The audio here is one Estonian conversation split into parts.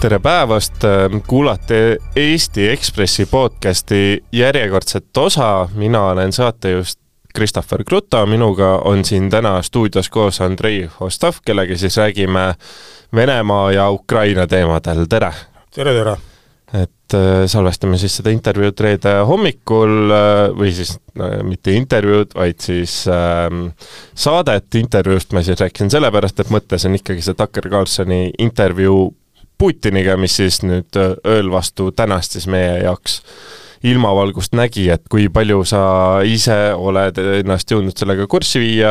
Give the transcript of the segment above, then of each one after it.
tere päevast, kuulate Eesti Ekspressi podcasti järjekordset osa, mina olen saatejuht Christopher Kruta, minuga on siin täna stuudios koos Andrei Ostov, kellega siis räägime Venemaa ja Ukraina teemadel, tere! tere, tere! et äh, salvestame siis seda intervjuud reede hommikul äh, või siis mitte intervjuud, vaid siis ähm, saadet intervjuust ma siis rääkisin sellepärast, et mõttes on ikkagi see Tucker Carlsoni intervjuu Putiniga, mis siis nüüd äh, ööl vastu tänast siis meie jaoks ilmavalgust nägi, et kui palju sa ise oled ennast jõudnud sellega kurssi viia,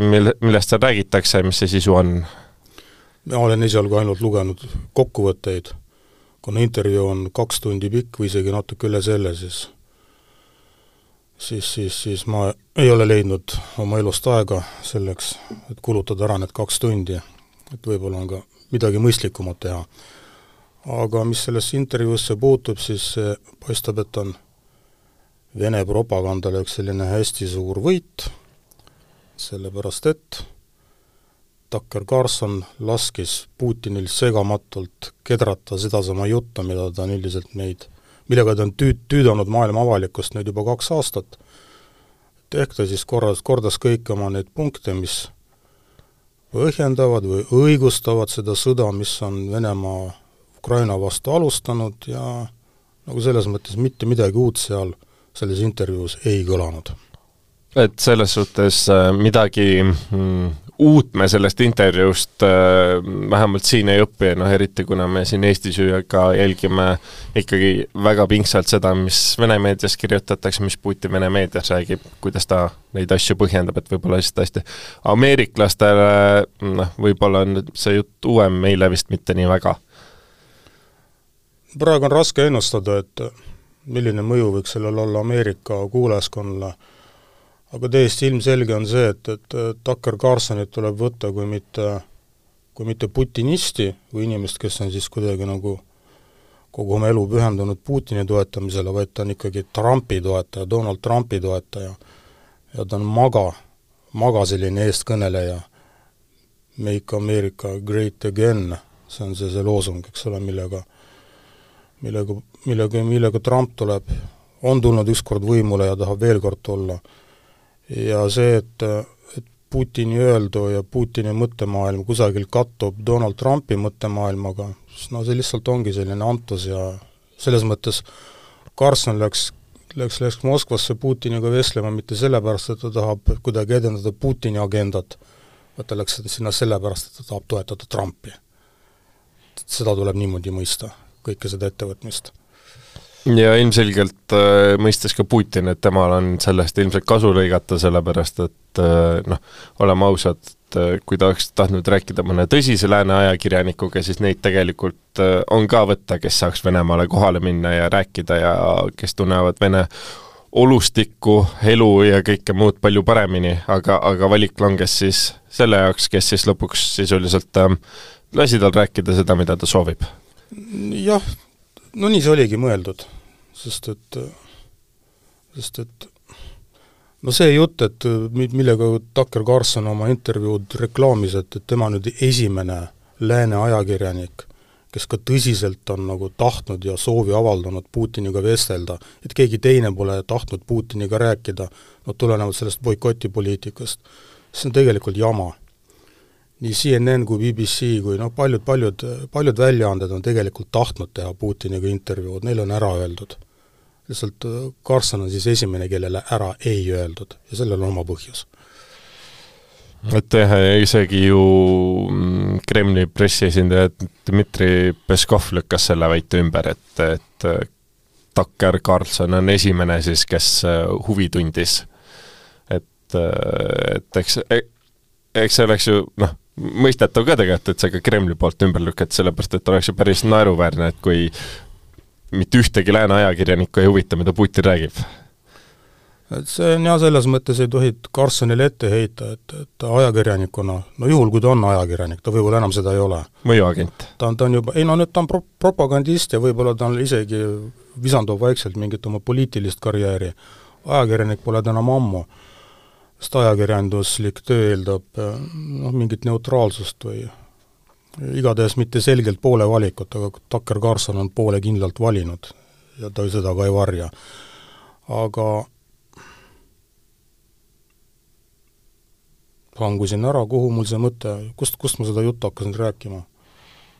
mil-, millest seal räägitakse, mis see sisu on? ma olen esialgu ainult lugenud kokkuvõtteid kuna intervjuu on kaks tundi pikk või isegi natuke üle selle, siis siis, siis, siis ma ei ole leidnud oma elust aega selleks, et kulutada ära need kaks tundi, et võib-olla on ka midagi mõistlikumat teha. aga mis sellesse intervjuusse puutub, siis paistab, et on Vene propagandale üks selline hästi suur võit, sellepärast et Tucker Carlson laskis Putinil segamatult kedrata sedasama juttu, mida ta on üldiselt meid, millega ta on tüüd-, tüüdanud maailma avalikkust nüüd juba kaks aastat, et ehk ta siis korras, kordas kõiki oma neid punkte, mis põhjendavad või õigustavad seda sõda, mis on Venemaa Ukraina vastu alustanud ja nagu selles mõttes mitte midagi uut seal selles intervjuus ei kõlanud et selles suhtes äh, midagi mm, uut me sellest intervjuust äh, vähemalt siin ei õpi, noh eriti kuna me siin Eestis ju ka jälgime ikkagi väga pingsalt seda, mis Vene meedias kirjutatakse, mis Putin Vene meedias räägib, kuidas ta neid asju põhjendab, et võib-olla lihtsalt hästi ameeriklastele noh, võib-olla on see jutt uuem, meile vist mitte nii väga. praegu on raske ennustada, et milline mõju võiks sellel olla Ameerika kuulajaskonnale aga täiesti ilmselge on see, et, et Tucker Carlsonit tuleb võtta kui mitte, kui mitte putinisti või inimest, kes on siis kuidagi nagu kogu oma elu pühendunud Putini toetamisele, vaid ta on ikkagi Trumpi toetaja, Donald Trumpi toetaja. ja ta on maga, maga selline eestkõneleja, Make America Great Again, see on see, see loosung, eks ole, millega millega, millega, millega Trump tuleb, on tulnud ükskord võimule ja tahab veel kord tulla ja see, et, et Putini öeldu ja Putini mõttemaailm kusagil kattub Donald Trumpi mõttemaailmaga, siis no see lihtsalt ongi selline antus ja selles mõttes Carson läks, läks, läks Moskvasse Putiniga vestlema mitte sellepärast, et ta tahab kuidagi edendada Putini agendat, vaid ta läks sinna sellepärast, et ta tahab toetada Trumpi. seda tuleb niimoodi mõista, kõike seda ettevõtmist ja ilmselgelt äh, mõistis ka Putin, et temal on sellest ilmselt kasu lõigata, sellepärast et äh, noh, oleme ausad, äh, kui ta oleks tahtnud rääkida mõne tõsise lääne ajakirjanikuga, siis neid tegelikult äh, on ka võtta, kes saaks Venemaale kohale minna ja rääkida ja kes tunnevad Vene olustikku, elu ja kõike muud palju paremini, aga, aga valik langes siis selle jaoks, kes siis lõpuks sisuliselt äh, lasi tal rääkida seda, mida ta soovib. jah, no nii see oligi mõeldud, sest et, sest et no see jutt, et millega Tucker Carlson oma intervjuud reklaamis, et, et tema nüüd esimene lääne ajakirjanik, kes ka tõsiselt on nagu tahtnud ja soovi avaldanud Putiniga vestelda, et keegi teine pole tahtnud Putiniga rääkida, no tulenevalt sellest boikotipoliitikast, see on tegelikult jama nii CNN kui BBC kui noh, paljud, paljud, paljud väljaanded on tegelikult tahtnud teha Putiniga intervjuud, neil on ära öeldud. lihtsalt äh, Carson on siis esimene, kellele ära ei öeldud ja sellel on oma põhjus. et jah, isegi ju mm, Kremli pressiesindaja Dmitri Peskov lükkas selle väite ümber, et, et äh, Tucker Carlson on esimene siis, kes äh, huvi tundis. et, et eks, e-, eks see oleks ju noh, mõistetav ka tegelikult, et see ka Kremli poolt ümber lükati, sellepärast et oleks ju päris naeruväärne, et kui mitte ühtegi lääne ajakirjanikku ei huvita, mida Putin räägib. et see on jah, selles mõttes ei tohi Carsonile ette heita, et, et ta ajakirjanikuna, no juhul, kui ta on ajakirjanik, ta võib-olla enam seda ei ole. mõjuagent. ta on, ta on juba, ei no nüüd ta on pro-, propagandist ja võib-olla tal isegi visandub vaikselt mingit oma poliitilist karjääri. ajakirjanik pole ta enam ammu sest ajakirjanduslik töö eeldab noh, mingit neutraalsust või igatahes mitte selgelt poole valikut, aga Tucker Carlson on poole kindlalt valinud ja ta seda ka ei varja. aga hangusin ära, kuhu mul see mõte, kust, kust ma seda juttu hakkasin rääkima?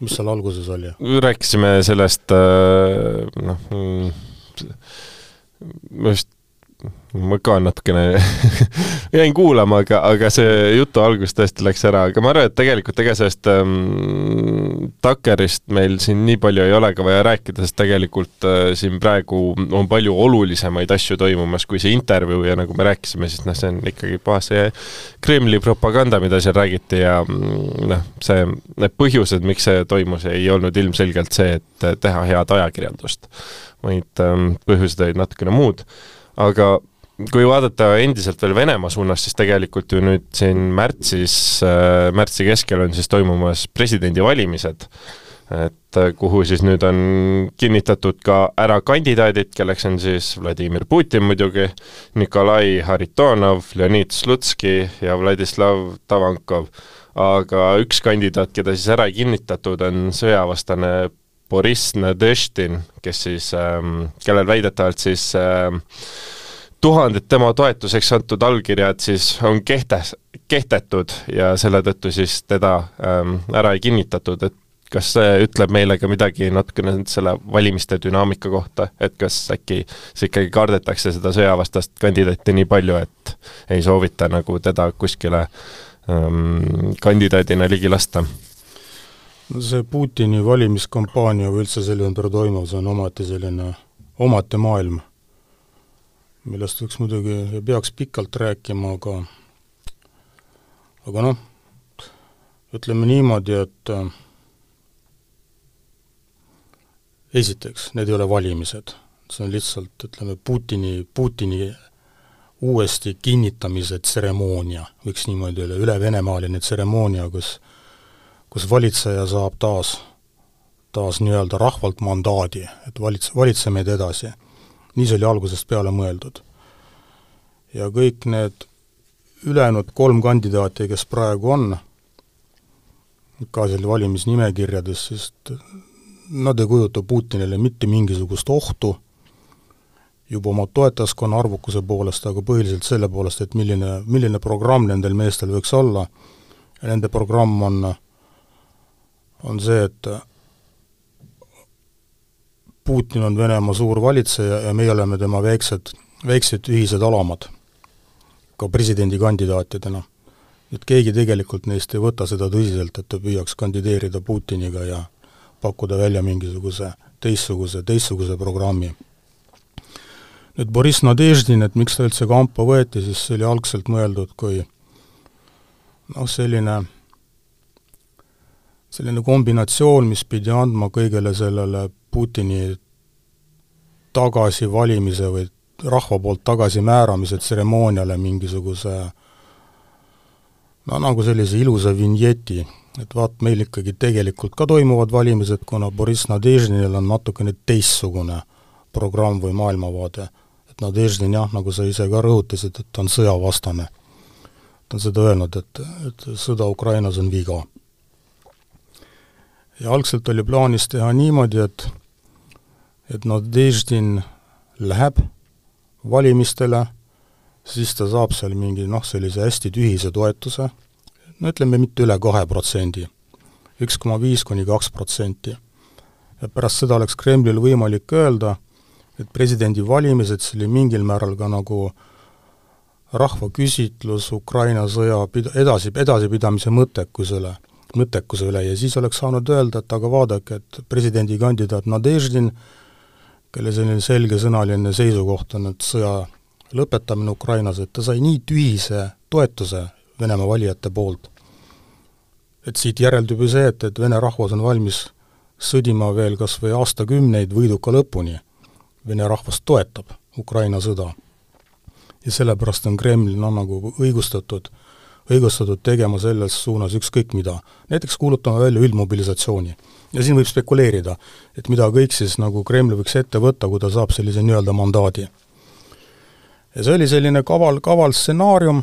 mis seal alguses oli? rääkisime sellest äh, noh, mm, just ma ka natukene jäin kuulama, aga, aga see jutu algus tõesti läks ära, aga ma arvan, et tegelikult ega sellest ähm, Takkerist meil siin nii palju ei ole ka vaja rääkida, sest tegelikult äh, siin praegu on palju olulisemaid asju toimumas kui see intervjuu ja nagu me rääkisime, siis noh, see on ikkagi puhas see Kremli propaganda, mida seal räägiti ja mm, noh, see, need põhjused, miks see toimus, ei olnud ilmselgelt see, et teha head ajakirjandust, vaid ähm, põhjused olid natukene muud aga kui vaadata endiselt veel Venemaa suunas, siis tegelikult ju nüüd siin märtsis, äh, märtsi keskel on siis toimumas presidendivalimised, et äh, kuhu siis nüüd on kinnitatud ka ära kandidaadid, kelleks on siis Vladimir Putin muidugi, Nikolai Haritonov, Leonid Slutski ja Vladislav Tavankov. aga üks kandidaat, keda siis ära ei kinnitatud, on sõjavastane Boriss Nadeždin, kes siis ähm,, kellel väidetavalt siis ähm, tuhanded tema toetuseks antud allkirjad siis on kehtes, kehtetud ja selle tõttu siis teda ähm, ära ei kinnitatud, et kas see ütleb meile ka midagi natukene selle valimiste dünaamika kohta, et kas äkki see ikkagi kardetakse seda sõjavastast kandidaati nii palju, et ei soovita nagu teda kuskile ähm, kandidaadina ligi lasta? No see Putini valimiskampaania või üldse selline ümber toimuv, see on omaette selline, omaette maailm millest võiks muidugi ja peaks pikalt rääkima, aga aga noh, ütleme niimoodi, et äh, esiteks, need ei ole valimised, see on lihtsalt, ütleme, Putini, Putini uuesti kinnitamise tseremoonia, võiks niimoodi öelda, üle-venemaaline tseremoonia, kus kus valitseja saab taas, taas nii-öelda rahvalt mandaadi, et valits-, valitse meid edasi. Nii see oli algusest peale mõeldud. ja kõik need ülejäänud kolm kandidaati, kes praegu on, ka seal valimisnimekirjades, sest nad ei kujuta Putinile mitte mingisugust ohtu, juba oma toetajaskonna arvukuse poolest, aga põhiliselt selle poolest, et milline, milline programm nendel meestel võiks olla, ja nende programm on, on see, et Putin on Venemaa suur valitseja ja meie oleme tema väiksed, väiksed ühised alamad, ka presidendikandidaatidena. et keegi tegelikult neist ei võta seda tõsiselt, et ta püüaks kandideerida Putiniga ja pakkuda välja mingisuguse teistsuguse, teistsuguse programmi. nüüd Boriss Nadeždin, et miks ta üldse kampa võeti, siis see oli algselt mõeldud kui noh, selline selline kombinatsioon, mis pidi andma kõigele sellele Putini tagasivalimise või rahva poolt tagasimääramise tseremooniale mingisuguse no nagu sellise ilusa vinjeti, et vaat, meil ikkagi tegelikult ka toimuvad valimised, kuna Boriss Nadeždinil on natukene teistsugune programm või maailmavaade. et Nadeždin jah, nagu sa ise ka rõhutasid, et ta on sõjavastane. ta on seda öelnud, et, et sõda Ukrainas on viga ja algselt oli plaanis teha niimoodi, et et Nadeždin läheb valimistele, siis ta saab seal mingi noh, sellise hästi tühise toetuse, no ütleme, mitte üle kahe protsendi, üks koma viis kuni kaks protsenti. ja pärast seda oleks Kremlil võimalik öelda, et presidendivalimised, see oli mingil määral ka nagu rahvaküsitlus Ukraina sõja pid-, edasi, edasipidamise mõttekusele mõttekuse üle ja siis oleks saanud öelda, et aga vaadake, et presidendikandidaat Nadeždin, kelle selline selgesõnaline seisukoht on, et sõja lõpetamine Ukrainas, et ta sai nii tühise toetuse Venemaa valijate poolt, et siit järeldub ju see, et, et vene rahvas on valmis sõdima veel kas või aastakümneid võiduka lõpuni. Vene rahvas toetab Ukraina sõda. ja sellepärast on Kreml noh, nagu õigustatud õigustatud tegema selles suunas ükskõik mida. näiteks kuulutama välja üldmobilisatsiooni. ja siin võib spekuleerida, et mida kõik siis nagu Kreml võiks ette võtta, kui ta saab sellise nii-öelda mandaadi. ja see oli selline kaval, kaval stsenaarium,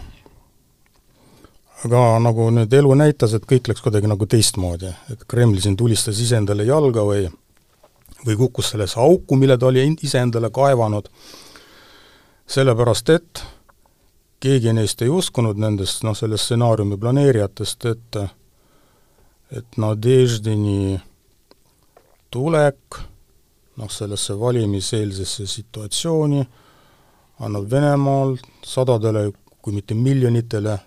aga nagu nüüd elu näitas, et kõik läks kuidagi nagu teistmoodi, et Kreml siin tulistas iseendale jalga või või kukkus sellesse auku, mille ta oli iseendale kaevanud, sellepärast et keegi neist ei uskunud nendest, noh, selle stsenaariumi planeerijatest, et et Nadeždini tulek noh, sellesse valimiseelsesse situatsiooni annab Venemaal sadadele, kui mitte miljonitele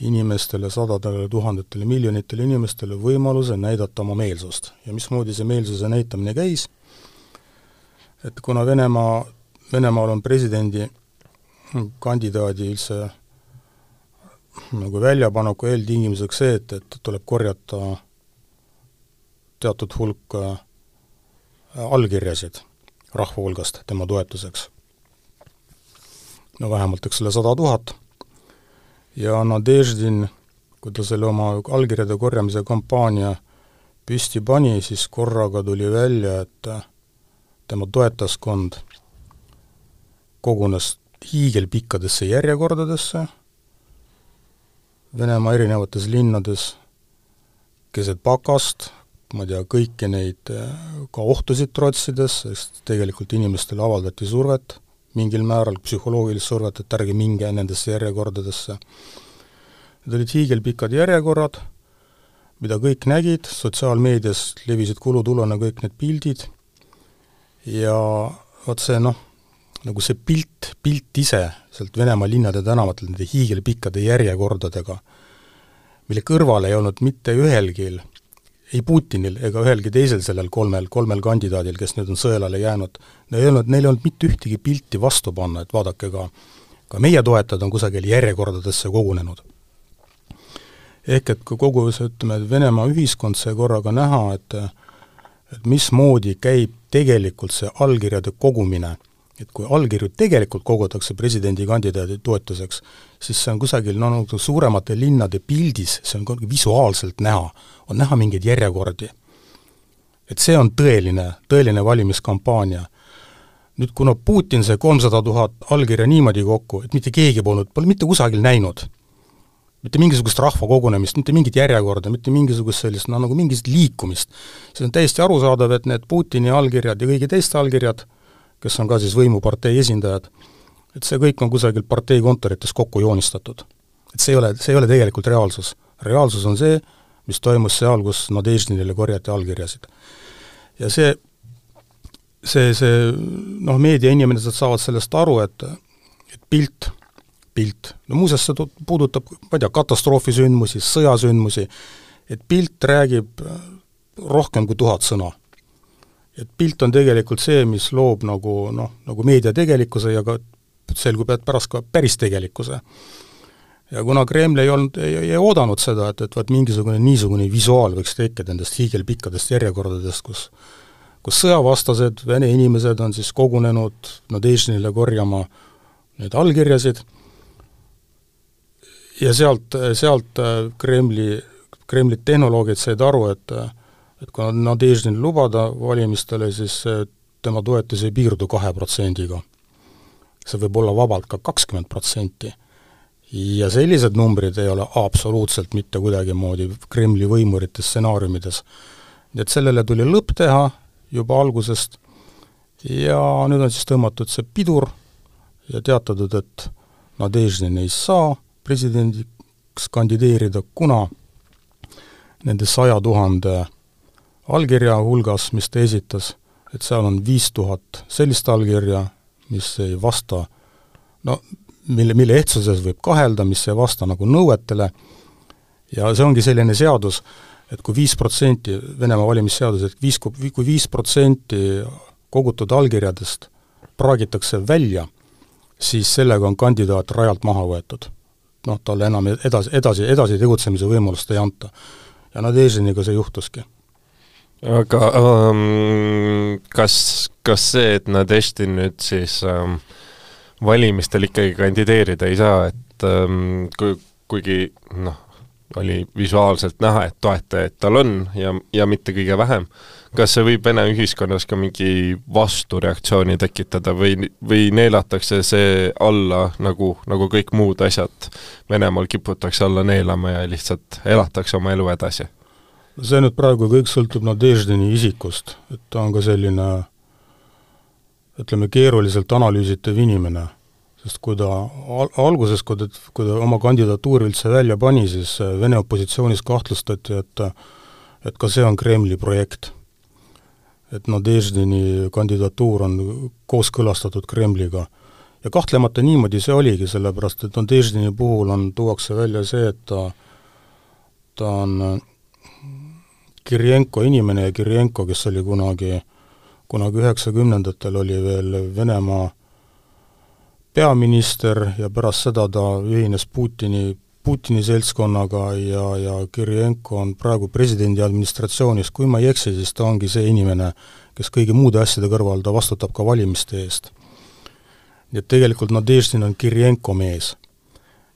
inimestele, sadadele tuhandetele miljonitele inimestele võimaluse näidata oma meelsust. ja mismoodi see meelsuse näitamine käis, et kuna Venemaa, Venemaal on presidendi kandidaadi üldse nagu väljapaneku eeltingimuseks see, et, et tuleb korjata teatud hulk äh, allkirjasid rahva hulgast tema toetuseks. no vähemalt, eks ole, sada tuhat ja Nadeždin, kui ta selle oma allkirjade korjamise kampaania püsti pani, siis korraga tuli välja, et tema toetaskond kogunes hiigelpikkadesse järjekordadesse Venemaa erinevates linnades keset pakast, ma ei tea, kõiki neid ka ohtusid trotsides, sest tegelikult inimestele avaldati survet mingil määral psühholoogilist survet, et ärge minge nendesse järjekordadesse. Need olid hiigelpikad järjekorrad, mida kõik nägid, sotsiaalmeedias levisid kulutulena kõik need pildid ja vot see noh, nagu see pilt, pilt ise sealt Venemaa linnade tänavatel nende hiigelpikkade järjekordadega, mille kõrval ei olnud mitte ühelgi ei Putinil ega ühelgi teisel sellel kolmel, kolmel kandidaadil, kes nüüd on sõelale jäänud, ei olnud, neil ei olnud mitte ühtegi pilti vastu panna, et vaadake ka, ka meie toetajad on kusagil järjekordadesse kogunenud. ehk et kui kogu see, ütleme, Venemaa ühiskond sai korraga näha, et et mismoodi käib tegelikult see allkirjade kogumine et kui allkirju tegelikult kogutakse presidendikandidaadi toetuseks, siis see on kusagil no nagu suuremate linnade pildis, see on visuaalselt näha, on näha mingeid järjekordi. et see on tõeline, tõeline valimiskampaania. nüüd kuna Putin sai kolmsada tuhat allkirja niimoodi kokku, et mitte keegi polnud, pole mitte kusagil näinud, mitte mingisugust rahvakogunemist, mitte mingit järjekorda, mitte mingisugust sellist, no nagu mingit liikumist, siis on täiesti arusaadav, et need Putini allkirjad ja kõigi teiste allkirjad kes on ka siis võimupartei esindajad, et see kõik on kusagil partei kontorites kokku joonistatud. et see ei ole, see ei ole tegelikult reaalsus. reaalsus on see, mis toimus seal, kus Nadeždinile korjati allkirjasid. ja see, see, see noh, meediainimesed saavad sellest aru, et et pilt, pilt, no muuseas see puudutab, ma ei tea, katastroofisündmusi, sõjasündmusi, et pilt räägib rohkem kui tuhat sõna et pilt on tegelikult see, mis loob nagu noh, nagu meedia tegelikkuse ja ka selgub, et pärast ka päris tegelikkuse. ja kuna Kreml ei olnud, ei, ei oodanud seda, et, et vot mingisugune niisugune visuaal võiks tekkida nendest hiigelpikkadest järjekordadest, kus kus sõjavastased vene inimesed on siis kogunenud Nadežnile korjama neid allkirjasid ja sealt, sealt Kremli, Kremli tehnoloogid said aru, et et kui Nadeždin lubada valimistele, siis tema toetus ei piirdu kahe protsendiga. see võib olla vabalt ka kakskümmend protsenti. ja sellised numbrid ei ole absoluutselt mitte kuidagimoodi Kremli võimurite stsenaariumides. nii et sellele tuli lõpp teha juba algusest ja nüüd on siis tõmmatud see pidur ja teatatud, et Nadeždin ei saa presidendiks kandideerida, kuna nende saja tuhande allkirja hulgas, mis ta esitas, et seal on viis tuhat sellist allkirja, mis ei vasta no mille, mille ehtsuses võib kahelda, mis ei vasta nagu nõuetele, ja see ongi selline seadus, et kui viis protsenti, Venemaa valimisseadus, et viis, kui viis protsenti kogutud allkirjadest praagitakse välja, siis sellega on kandidaat rajalt maha võetud. noh, talle enam edasi, edasi, edasi tegutsemise võimalust ei anta. ja Nadežiniga see juhtuski aga um, kas, kas see, et Nadeštin nüüd siis um, valimistel ikkagi kandideerida ei saa, et um, kui, kuigi noh, oli visuaalselt näha, et toetajaid tal on ja, ja mitte kõige vähem. kas see võib Vene ühiskonnas ka mingi vastureaktsiooni tekitada või, või neelatakse see alla, nagu, nagu kõik muud asjad Venemaal kiputakse alla neelama ja lihtsalt elatakse oma elu edasi? See nüüd praegu kõik sõltub Nadeždini isikust, et ta on ka selline ütleme, keeruliselt analüüsitav inimene sest kui ta al-, alguses, kui ta, kui ta oma kandidatuuri üldse välja pani, siis äh, Vene opositsioonis kahtlustati, et et ka see on Kremli projekt. et Nadeždini kandidatuur on kooskõlastatud Kremliga. ja kahtlemata niimoodi see oligi, sellepärast et Nadeždini puhul on, tuuakse välja see, et ta, ta on Kirjenko inimene ja Kirjenko, kes oli kunagi, kunagi üheksakümnendatel oli veel Venemaa peaminister ja pärast seda ta ühines Putini, Putini seltskonnaga ja, ja Kirjenko on praegu presidendi administratsioonis, kui ma ei eksi, siis ta ongi see inimene, kes kõigi muude asjade kõrval, ta vastutab ka valimiste eest. nii et tegelikult Nadeždin on Kirjenko mees.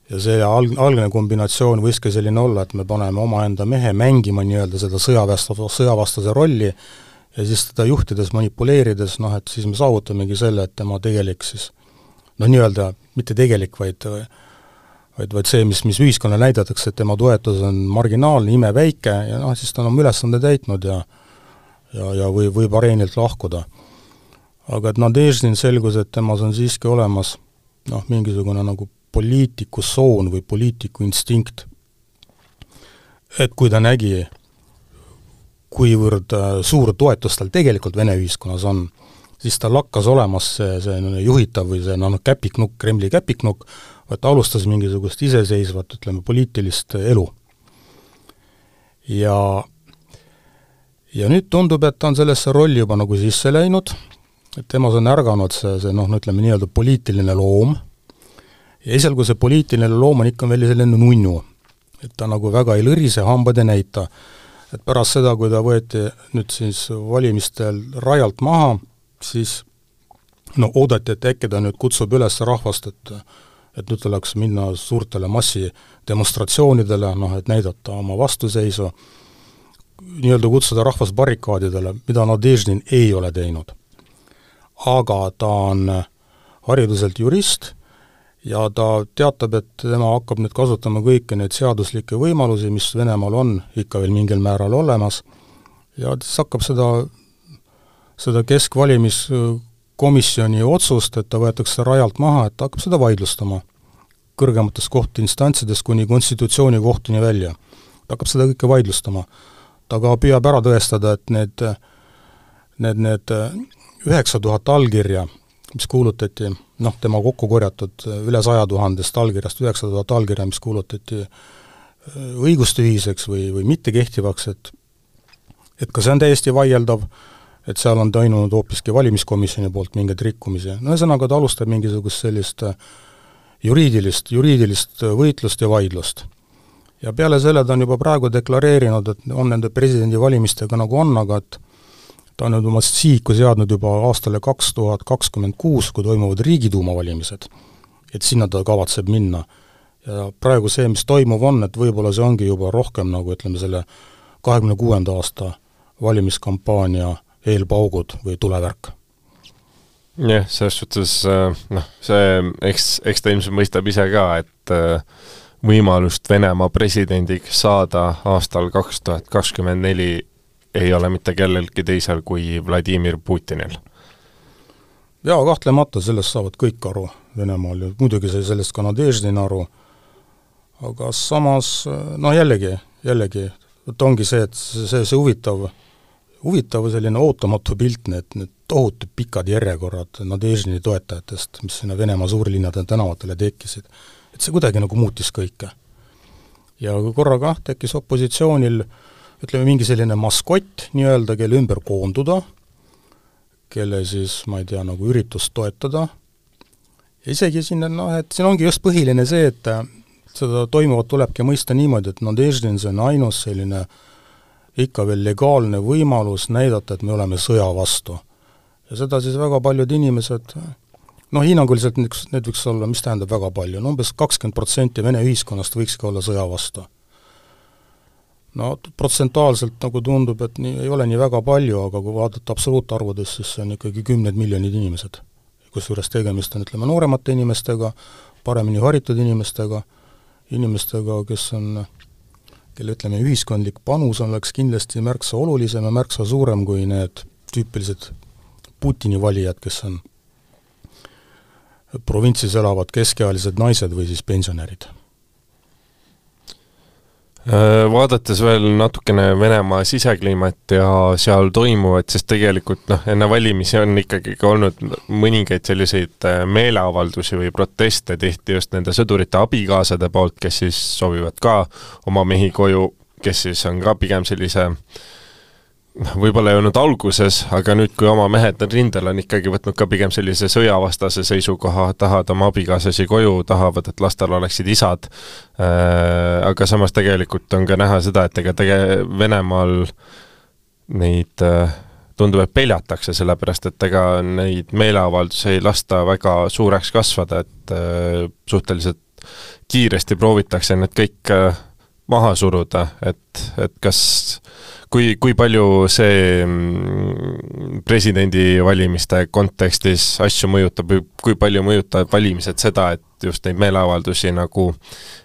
Ja see alg-, algne kombinatsioon võiski selline olla, et me paneme omaenda mehe mängima nii-öelda seda sõjaväest-, sõjavastase rolli ja siis teda juhtides, manipuleerides, noh et siis me saavutamegi selle, et tema tegelik siis noh, nii-öelda mitte tegelik, vaid vaid, vaid see, mis, mis ühiskonnale näidatakse, et tema toetus on marginaalne, imeväike ja noh, siis ta on oma ülesande täitnud ja ja, ja või, võib areenilt lahkuda. aga et Nadeždin selgus, et temas on siiski olemas noh, mingisugune nagu poliitiku soon või poliitiku instinkt. et kui ta nägi, kuivõrd äh, suur toetus tal tegelikult Vene ühiskonnas on, siis tal hakkas olemas see, see juhitav või see noh, käpiknukk, Kremli käpiknukk, vaid ta alustas mingisugust iseseisvat, ütleme, poliitilist elu. ja ja nüüd tundub, et ta on sellesse rolli juba nagu sisse läinud, et temas on ärganud see, see noh, no ütleme nii-öelda poliitiline loom, ja esialgu see poliitiline loom on ikka veel selline nunnu, et ta nagu väga ei lõrise, hambad ei näita. et pärast seda, kui ta võeti nüüd siis valimistel rajalt maha, siis no oodati, et äkki ta nüüd kutsub üles rahvast, et et nüüd tuleks minna suurtele massidemonstratsioonidele, noh et näidata oma vastuseisu, nii-öelda kutsuda rahvas barrikaadidele, mida Nadežnin ei ole teinud. aga ta on hariduselt jurist ja ta teatab, et tema hakkab nüüd kasutama kõiki neid seaduslikke võimalusi, mis Venemaal on ikka veel mingil määral olemas, ja siis hakkab seda seda keskvalimiskomisjoni otsust, et ta võetakse rajalt maha, et ta hakkab seda vaidlustama kõrgematest kohtuinstantsidest kuni konstitutsioonikohtuni välja. ta hakkab seda kõike vaidlustama. ta ka püüab ära tõestada, et need, need, need üheksa tuhat allkirja, mis kuulutati, noh, tema kokku korjatud üle saja tuhandest allkirjast üheksa tuhat allkirja, mis kuulutati õigustühiseks või, või mittekehtivaks, et et ka see on täiesti vaieldav, et seal on toimunud hoopiski valimiskomisjoni poolt mingeid rikkumisi, no ühesõnaga ta alustab mingisugust sellist äh, juriidilist, juriidilist äh, võitlust ja vaidlust. ja peale selle ta on juba praegu deklareerinud, et on nende presidendivalimistega nagu on, aga et ta on nüüd oma sihiku seadnud juba aastale kaks tuhat kakskümmend kuus, kui toimuvad Riigiduuma valimised. et sinna ta kavatseb minna. ja praegu see, mis toimuv on, et võib-olla see ongi juba rohkem nagu ütleme, selle kahekümne kuuenda aasta valimiskampaania eelpaugud või tulevärk. jah, selles suhtes äh, noh, see, eks, eks ta ilmselt mõistab ise ka, et äh, võimalust Venemaa presidendiks saada aastal kaks tuhat kakskümmend neli ei ole mitte kellelgi teisel kui Vladimir Putinil. jaa, kahtlemata, sellest saavad kõik aru Venemaal ja muidugi sai sellest ka Nadeždin aru, aga samas noh, jällegi, jällegi, vot ongi see, et see, see huvitav huvitav selline ootamatu pilt, need, need tohutud pikad järjekorrad Nadežni toetajatest, mis sinna Venemaa suurlinnade tänavatele tekkisid. et see kuidagi nagu muutis kõike. ja korraga tekkis opositsioonil ütleme, mingi selline maskott nii-öelda, kelle ümber koonduda, kelle siis, ma ei tea, nagu üritust toetada, ja isegi siin on noh, et siin ongi just põhiline see, et seda toimuvat tulebki mõista niimoodi, et Nadeždin, see on ainus selline äh, ikka veel legaalne võimalus näidata, et me oleme sõja vastu. ja seda siis väga paljud inimesed noh, hinnanguliselt niisugused, need võiks olla, mis tähendab väga palju, no umbes kakskümmend protsenti Vene ühiskonnast võikski olla sõja vastu. No protsentuaalselt nagu tundub, et nii, ei ole nii väga palju, aga kui vaadata absoluutarvudes, siis see on ikkagi kümned miljonid inimesed. kusjuures tegemist on, ütleme, nooremate inimestega, paremini haritud inimestega, inimestega, kes on, kelle ütleme, ühiskondlik panus oleks kindlasti märksa olulisem ja märksa suurem kui need tüüpilised Putini valijad, kes on provintsis elavad keskealised naised või siis pensionärid vaadates veel natukene Venemaa sisekliimat ja seal toimuvat, siis tegelikult noh, enne valimisi on ikkagi ka olnud mõningaid selliseid äh, meeleavaldusi või proteste tihti just nende sõdurite abikaasade poolt, kes siis soovivad ka oma mehi koju, kes siis on ka pigem sellise äh, võib-olla ei olnud alguses, aga nüüd, kui oma mehed on rindel, on ikkagi võtnud ka pigem sellise sõjavastase seisukoha, tahavad oma abikaasasi koju, tahavad, et lastel oleksid isad. Äh,, aga samas tegelikult on ka näha seda, et ega tege-, Venemaal neid äh, tundub, et peljatakse, sellepärast et ega neid meeleavaldusi ei lasta väga suureks kasvada, et äh, suhteliselt kiiresti proovitakse need kõik äh, maha suruda, et, et kas kui, kui palju see mm, presidendivalimiste kontekstis asju mõjutab või kui palju mõjutavad valimised seda, et just neid meeleavaldusi nagu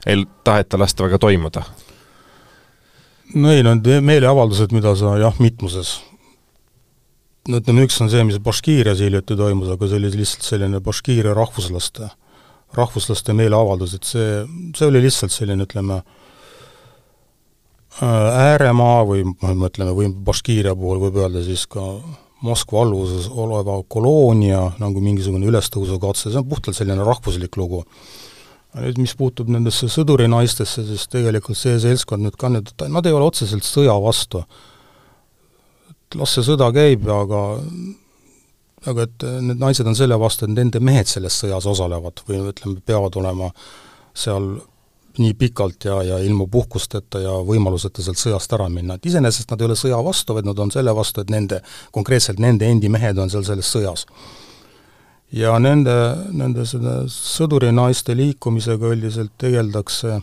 ei taheta lasta väga toimuda? no ei, need meeleavaldused, mida sa jah, mitmuses no ütleme, üks on see, mis Baškiirias hiljuti toimus, aga see oli lihtsalt selline Baškiiria rahvuslaste, rahvuslaste meeleavaldus, et see, see oli lihtsalt selline, ütleme, ääremaa või noh, mõtleme, või Baškiiria puhul võib öelda siis ka Moskva alluvuses oleva koloonia nagu mingisugune ülestõusukatse, see on puhtalt selline rahvuslik lugu. nüüd mis puutub nendesse sõdurinaistesse, siis tegelikult see seltskond nüüd ka nüüd, nad ei ole otseselt sõja vastu. las see sõda käib, aga aga et need naised on selle vastu, et nende mehed selles sõjas osalevad või ütleme, peavad olema seal nii pikalt ja, ja ilma puhkusteta ja võimaluseta sealt sõjast ära minna, et iseenesest nad ei ole sõja vastu, vaid nad on selle vastu, et nende, konkreetselt nende endi mehed on seal selles sõjas. ja nende, nende selle sõdurinaiste liikumisega üldiselt tegeldakse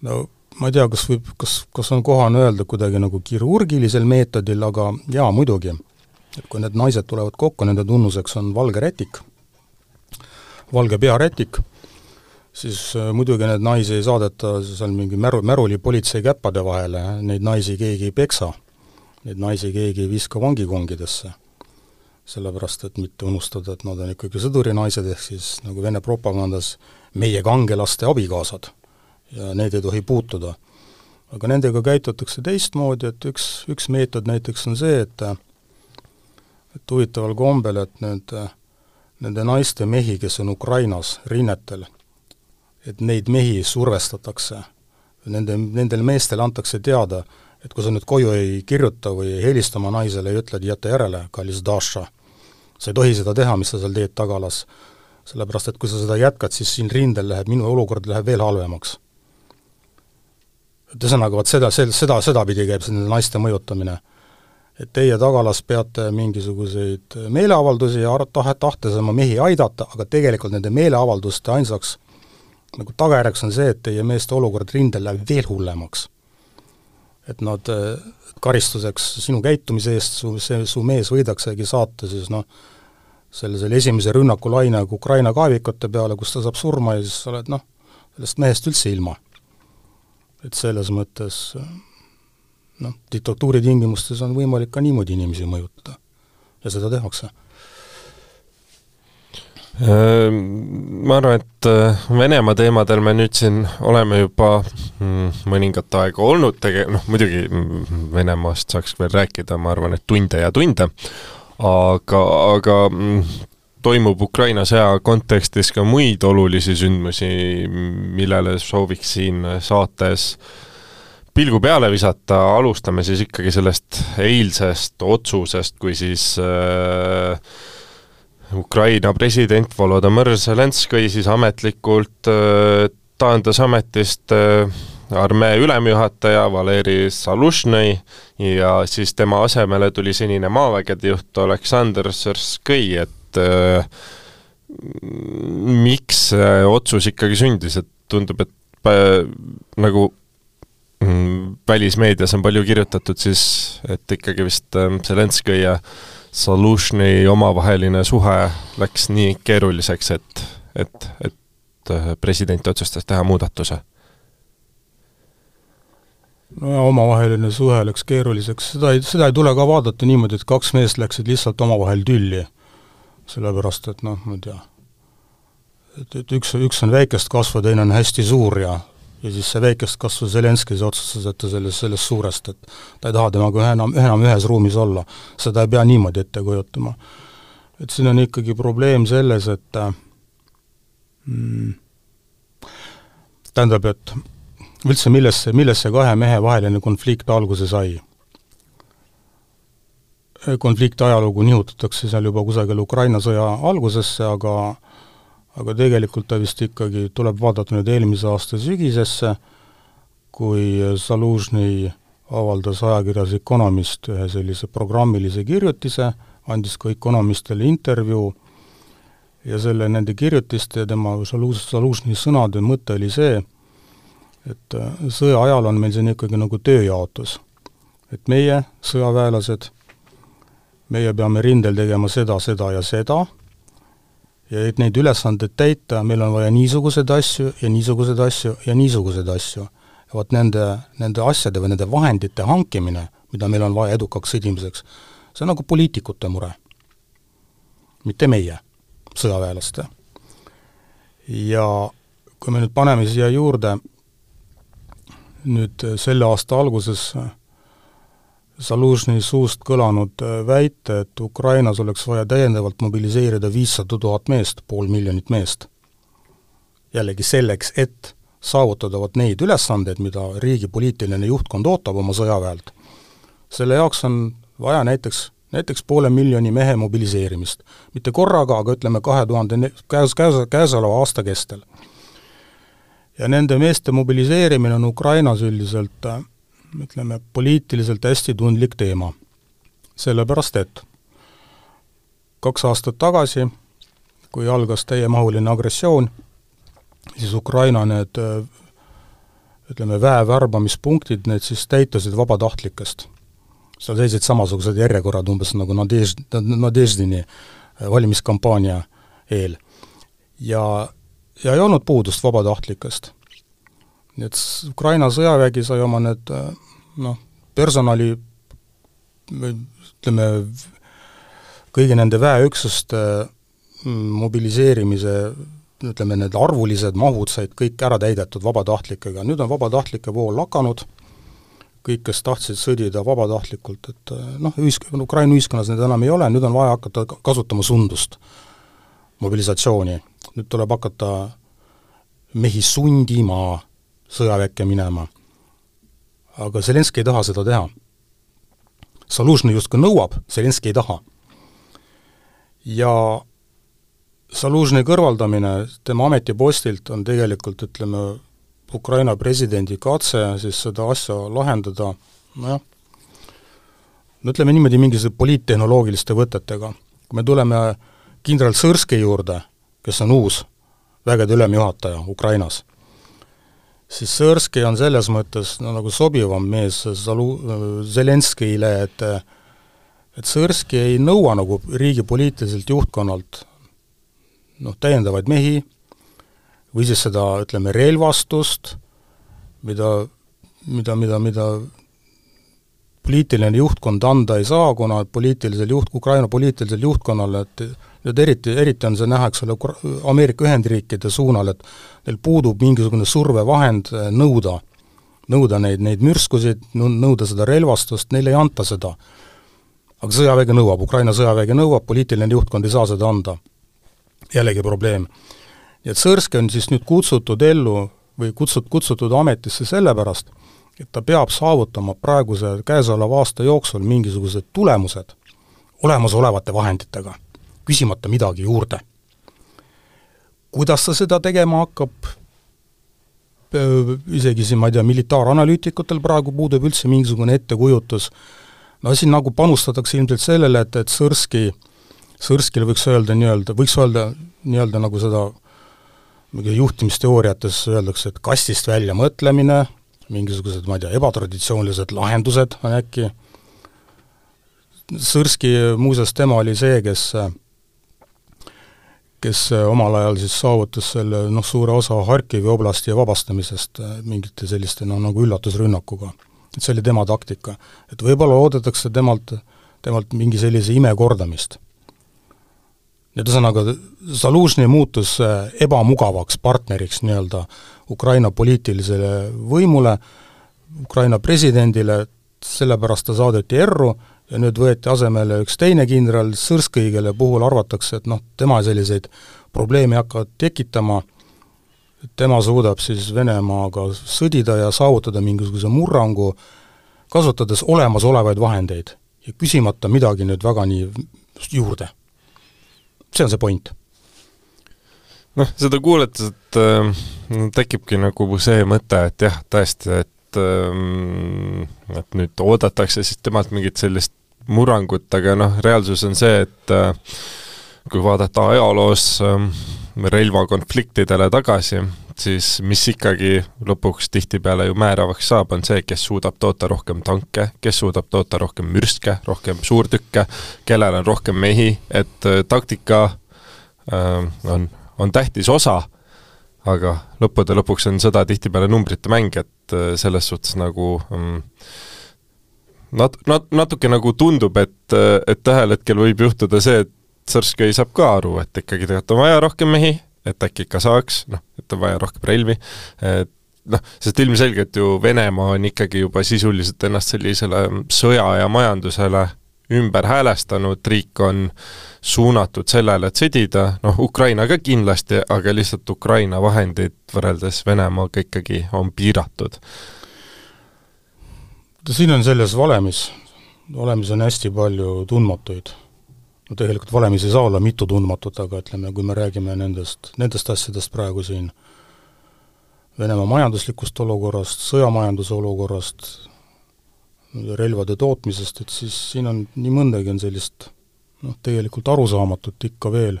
no ma ei tea, kas võib, kas, kas on kohane öelda kuidagi nagu kirurgilisel meetodil, aga jaa, muidugi. et kui need naised tulevad kokku, nende tunnuseks on valge rätik, valge pearätik siis äh, muidugi neid naisi ei saadeta seal mingi märu, märulipolitsei käppade vahele, neid naisi keegi ei peksa, neid naisi keegi ei viska vangikongidesse. sellepärast, et mitte unustada, et nad on ikkagi sõdurinaised, ehk siis nagu Vene propagandas meie kangelaste abikaasad. ja need ei tohi puutuda. aga nendega käitutakse teistmoodi, et üks, üks meetod näiteks on see, et et huvitaval kombel, et need, nende naiste mehi, kes on Ukrainas rinnetel et neid mehi survestatakse. Nende, nendele meestele antakse teada, et kui sa nüüd koju ei kirjuta või ei helista oma naisele ja ütle, et jäta järele, kallis Daša, sa ei tohi seda teha, mis sa seal teed tagalas. sellepärast, et kui sa seda jätkad, siis siin rindel läheb, minu olukord läheb veel halvemaks. et ühesõnaga, vot seda, seda, sedapidi käib see nende naiste mõjutamine. et teie tagalas peate mingisuguseid meeleavaldusi ja tahe, tahtes oma mehi aidata, aga tegelikult nende meeleavalduste ainsaks nagu tagajärjeks on see, et teie meeste olukord rindel läheb veel hullemaks. et nad karistuseks sinu käitumise eest su, see, su mees võidaksegi saata siis noh, selle, selle esimese rünnakulaine Ukraina kaevikute peale, kus ta saab surma ja siis sa oled noh, sellest mehest üldse ilma. et selles mõttes noh, diktatuuri tingimustes on võimalik ka niimoodi inimesi mõjutada. ja seda tehakse ma arvan, et äh, Venemaa teemadel me nüüd siin oleme juba mm, mõningat aega olnud, tege-, noh muidugi mm, Venemaast saaks veel rääkida, ma arvan, et tunde ja tunde, aga, aga mm, toimub Ukraina sõja kontekstis ka muid olulisi sündmusi, millele sooviks siin saates pilgu peale visata, alustame siis ikkagi sellest eilsest otsusest, kui siis äh, Ukraina president Volodõmõr Zelenskõi siis ametlikult äh, taandas ametist äh, armee ülemjuhataja Valeri Salužnõi ja siis tema asemele tuli senine maavägede juht Aleksandr Sõrskõi, et äh, miks see otsus ikkagi sündis, et tundub, et äh, nagu mm, välismeedias on palju kirjutatud siis, et ikkagi vist ähm, Zelenskõi ja Zalužni omavaheline suhe läks nii keeruliseks, et, et, et äh, president otsustas teha muudatuse. No omavaheline suhe läks keeruliseks, seda ei, seda ei tule ka vaadata niimoodi, et kaks meest läksid lihtsalt omavahel tülli. sellepärast, et noh, ma ei tea, et, et üks, üks on väikest kasvu, teine on hästi suur ja ja siis see väikest kasvu Zelenskõi otsustas, et ta sellest, sellest suurest, et ta ei taha temaga enam, enam ühes ruumis olla. seda ei pea niimoodi ette kujutama. et siin on ikkagi probleem selles, et mm, tähendab, et üldse, millest see, millest see kahe mehe vaheline konflikt alguse sai? konflikti ajalugu nihutatakse seal juba kusagil Ukraina sõja algusesse, aga aga tegelikult ta vist ikkagi tuleb vaadata nüüd eelmise aasta sügisesse, kui Zalužnõi avaldas ajakirjas Economist ühe sellise programmilise kirjutise, andis ka Economistile intervjuu ja selle, nende kirjutiste ja tema Zalužnõi sõnade mõte oli see, et äh, sõja ajal on meil siin ikkagi nagu tööjaotus. et meie, sõjaväelased, meie peame rindel tegema seda, seda ja seda, ja et neid ülesandeid täita, meil on vaja niisuguseid asju ja niisuguseid asju ja niisuguseid asju. ja vot nende, nende asjade või nende vahendite hankimine, mida meil on vaja edukaks sõdimiseks, see on nagu poliitikute mure. mitte meie, sõjaväelaste. ja kui me nüüd paneme siia juurde nüüd selle aasta alguses Zalužni suust kõlanud äh, väite, et Ukrainas oleks vaja täiendavalt mobiliseerida viissada tuhat meest, pool miljonit meest. jällegi selleks, et saavutada vot neid ülesandeid, mida riigi poliitiline juhtkond ootab oma sõjaväelt, selle jaoks on vaja näiteks, näiteks poole miljoni mehe mobiliseerimist. mitte korraga, aga ütleme, kahe tuhande käes, käes, käesoleva aasta kestel ja nende meeste mobiliseerimine on Ukrainas üldiselt äh, ütleme, poliitiliselt hästi tundlik teema. sellepärast, et kaks aastat tagasi, kui algas täiemahuline agressioon, siis Ukraina need ütleme, väevärbamispunktid, need siis täitusid vabatahtlikest. seal seisid samasugused järjekorrad umbes nagu Nadež-, Nadeždini valimiskampaania eel. ja ja ei olnud puudust vabatahtlikest. Nii et Ukraina sõjavägi sai oma need noh, personali ütleme, kõigi nende väeüksuste mm, mobiliseerimise ütleme, need arvulised mahud said kõik ära täidetud vabatahtlikega, nüüd on vabatahtlike vool lakanud, kõik, kes tahtsid sõdida vabatahtlikult, et noh, ühisk-, Ukraina ühiskonnas neid enam ei ole, nüüd on vaja hakata kasutama sundust, mobilisatsiooni. Nüüd tuleb hakata mehi sundima sõjaväkke minema. aga Zelenskõi ei taha seda teha. Zalužnõi justkui nõuab, Zelenskõi ei taha. ja Zalužnõi kõrvaldamine tema ametipostilt on tegelikult, ütleme, Ukraina presidendi katse siis seda asja lahendada nojah, no ütleme niimoodi, mingisuguse poliittehnoloogiliste võtetega. kui me tuleme kindral Sõrski juurde, kes on uus vägede ülemjuhataja Ukrainas, siis Sõrski on selles mõttes no nagu sobivam mees Zalu-, Zelenskõile, et et Sõrski ei nõua nagu riigi poliitiliselt juhtkonnalt noh, täiendavaid mehi või siis seda, ütleme, relvastust, mida, mida, mida, mida poliitiline juhtkond anda ei saa, kuna poliitilisel juht, Ukraina poliitilisel juhtkonnal, et nüüd eriti, eriti on see näha, eks ole, Ameerika Ühendriikide suunal, et neil puudub mingisugune survevahend eh, nõuda, nõuda neid, neid mürskusid, nõuda seda relvastust, neile ei anta seda. aga sõjavägi nõuab, Ukraina sõjavägi nõuab, poliitiline juhtkond ei saa seda anda. jällegi probleem. nii et Sõrski on siis nüüd kutsutud ellu või kutsut-, kutsutud ametisse sellepärast, et ta peab saavutama praeguse, käesoleva aasta jooksul mingisugused tulemused olemasolevate vahenditega küsimata midagi juurde. kuidas ta seda tegema hakkab, isegi siin, ma ei tea, militaaranalüütikutel praegu puudub üldse mingisugune ettekujutus, no siin nagu panustatakse ilmselt sellele, et, et Sõrski, Sõrskil võiks öelda nii-öelda, võiks öelda nii-öelda nagu seda juhtimisteooriates öeldakse, et kastist välja mõtlemine, mingisugused, ma ei tea, ebatraditsioonilised lahendused on äkki, Sõrski muuseas, tema oli see, kes kes omal ajal siis saavutas selle noh, suure osa Harkivi oblasti vabastamisest mingite selliste noh, nagu üllatusrünnakuga. et see oli tema taktika. et võib-olla oodatakse temalt, temalt mingi sellise ime kordamist et ühesõnaga, Zalužni muutus äh, ebamugavaks partneriks nii-öelda Ukraina poliitilisele võimule, Ukraina presidendile, sellepärast ta saadeti erru ja nüüd võeti asemele üks teine kindral, Sõrskõi, kelle puhul arvatakse, et noh, tema selliseid probleeme ei hakka tekitama, tema suudab siis Venemaaga sõdida ja saavutada mingisuguse murrangu, kasutades olemasolevaid vahendeid ja küsimata midagi nüüd väga nii juurde see on see point. noh, seda kuulates, et äh, tekibki nagu see mõte, et jah, tõesti, et äh, et nüüd oodatakse siis temalt mingit sellist murrangut, aga noh, reaalsus on see, et äh, kui vaadata ajaloos äh, relvakonfliktidele tagasi, siis mis ikkagi lõpuks tihtipeale ju määravaks saab, on see, kes suudab toota rohkem tanke, kes suudab toota rohkem mürske, rohkem suurtükke, kellel on rohkem mehi, et äh, taktika äh, on, on tähtis osa, aga lõppude lõpuks on sõda tihtipeale numbrite mäng, et äh, selles suhtes nagu mm, nat-, nat-, natuke nagu tundub, et, äh, et ühel hetkel võib juhtuda see, et Sõrskõi saab ka aru, et ikkagi tegelikult on vaja rohkem mehi, et äkki ikka saaks, noh, et on vaja rohkem relvi, et noh, sest ilmselgelt ju Venemaa on ikkagi juba sisuliselt ennast sellisele sõja ja majandusele ümber häälestanud, riik on suunatud sellele, et sõdida, noh, Ukrainaga kindlasti, aga lihtsalt Ukraina vahendid võrreldes Venemaaga ikkagi on piiratud. siin on selles valemis, valemis on hästi palju tundmatuid no tegelikult valemis ei saa olla mitu tundmatut, aga ütleme, kui me räägime nendest, nendest asjadest praegu siin, Venemaa majanduslikust olukorrast, sõjamajanduse olukorrast, relvade tootmisest, et siis siin on nii mõndagi on sellist noh, tegelikult arusaamatut ikka veel.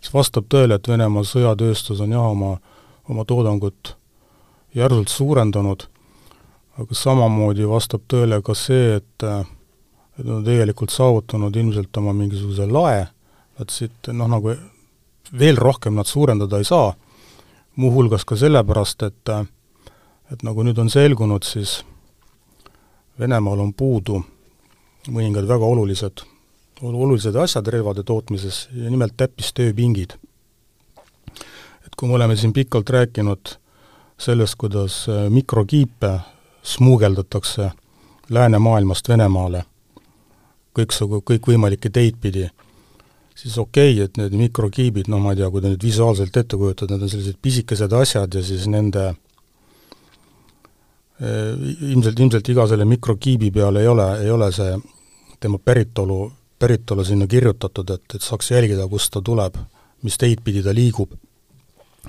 see vastab tõele, et Venemaa sõjatööstus on jah, oma, oma toodangut järsult suurendanud, aga samamoodi vastab tõele ka see, et et nad on tegelikult saavutanud ilmselt oma mingisuguse lae, et siit noh, nagu veel rohkem nad suurendada ei saa, muuhulgas ka sellepärast, et et nagu nüüd on selgunud, siis Venemaal on puudu mõningad väga olulised, olulised asjad relvade tootmises ja nimelt täppistööpingid. et kui me oleme siin pikalt rääkinud sellest, kuidas mikrokiipe smuugeldatakse läänemaailmast Venemaale kõiksugu, kõikvõimalikke teid pidi, siis okei okay,, et need mikrokiibid, noh ma ei tea, kui te nüüd visuaalselt ette kujutate, need on sellised pisikesed asjad ja siis nende eh, ilmselt, ilmselt iga selle mikrokiibi peal ei ole, ei ole see tema päritolu, päritolu sinna kirjutatud, et, et saaks jälgida, kust ta tuleb, mis teid pidi ta liigub.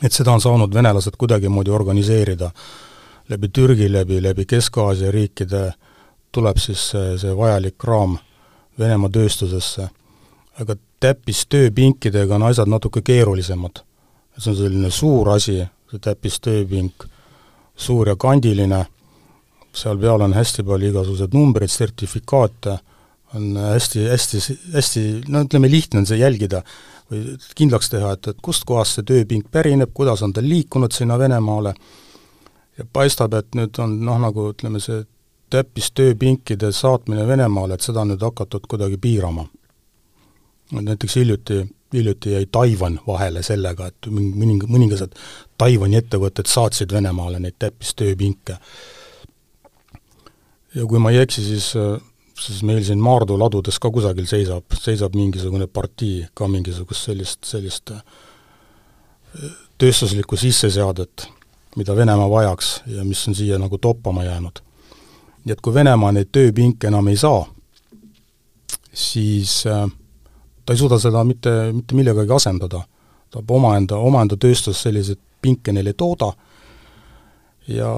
et seda on saanud venelased kuidagimoodi organiseerida. läbi Türgi, läbi, läbi Kesk-Aasia riikide tuleb siis see, see vajalik raam Venemaa tööstusesse. aga täppistööpinkidega on asjad natuke keerulisemad. see on selline suur asi, see täppistööpink, suur ja kandiline, seal peal on hästi palju igasuguseid numbreid, sertifikaate, on hästi, hästi, hästi no ütleme, lihtne on see jälgida või kindlaks teha, et, et kustkohast see tööpink pärineb, kuidas on ta liikunud sinna Venemaale, ja paistab, et nüüd on noh, nagu ütleme, see täppistööpinkide saatmine Venemaale, et seda on nüüd hakatud kuidagi piirama. näiteks hiljuti, hiljuti jäi Taiwan vahele sellega, et mõning-, mõningased Taiwan'i ettevõtted saatsid Venemaale neid täppistööpinke. Ja kui ma ei eksi, siis siis meil siin Maardu ladudes ka kusagil seisab, seisab mingisugune partii ka mingisugust sellist, sellist tööstuslikku sisseseadet, mida Venemaa vajaks ja mis on siia nagu toppama jäänud nii et kui Venemaa neid tööpinke enam ei saa, siis äh, ta ei suuda seda mitte, mitte millegagi asendada. ta omaenda, omaenda tööstus selliseid pinke neile ei tooda ja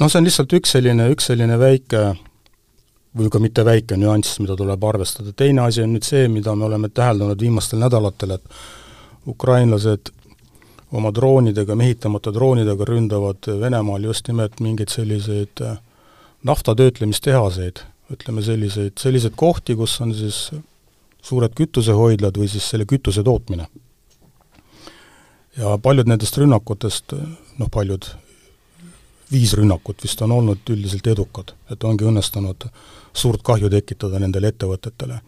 noh, see on lihtsalt üks selline, üks selline väike või ka mitte väike nüanss, mida tuleb arvestada, teine asi on nüüd see, mida me oleme täheldanud viimastel nädalatel, et ukrainlased oma droonidega, mehitamata droonidega ründavad Venemaal just nimelt mingeid selliseid äh, naftatöötlemistehaseid, ütleme selliseid, selliseid kohti, kus on siis suured kütusehoidlad või siis selle kütuse tootmine. ja paljud nendest rünnakutest, noh paljud, viis rünnakut vist on olnud üldiselt edukad, et ongi õnnestunud suurt kahju tekitada nendele ettevõtetele.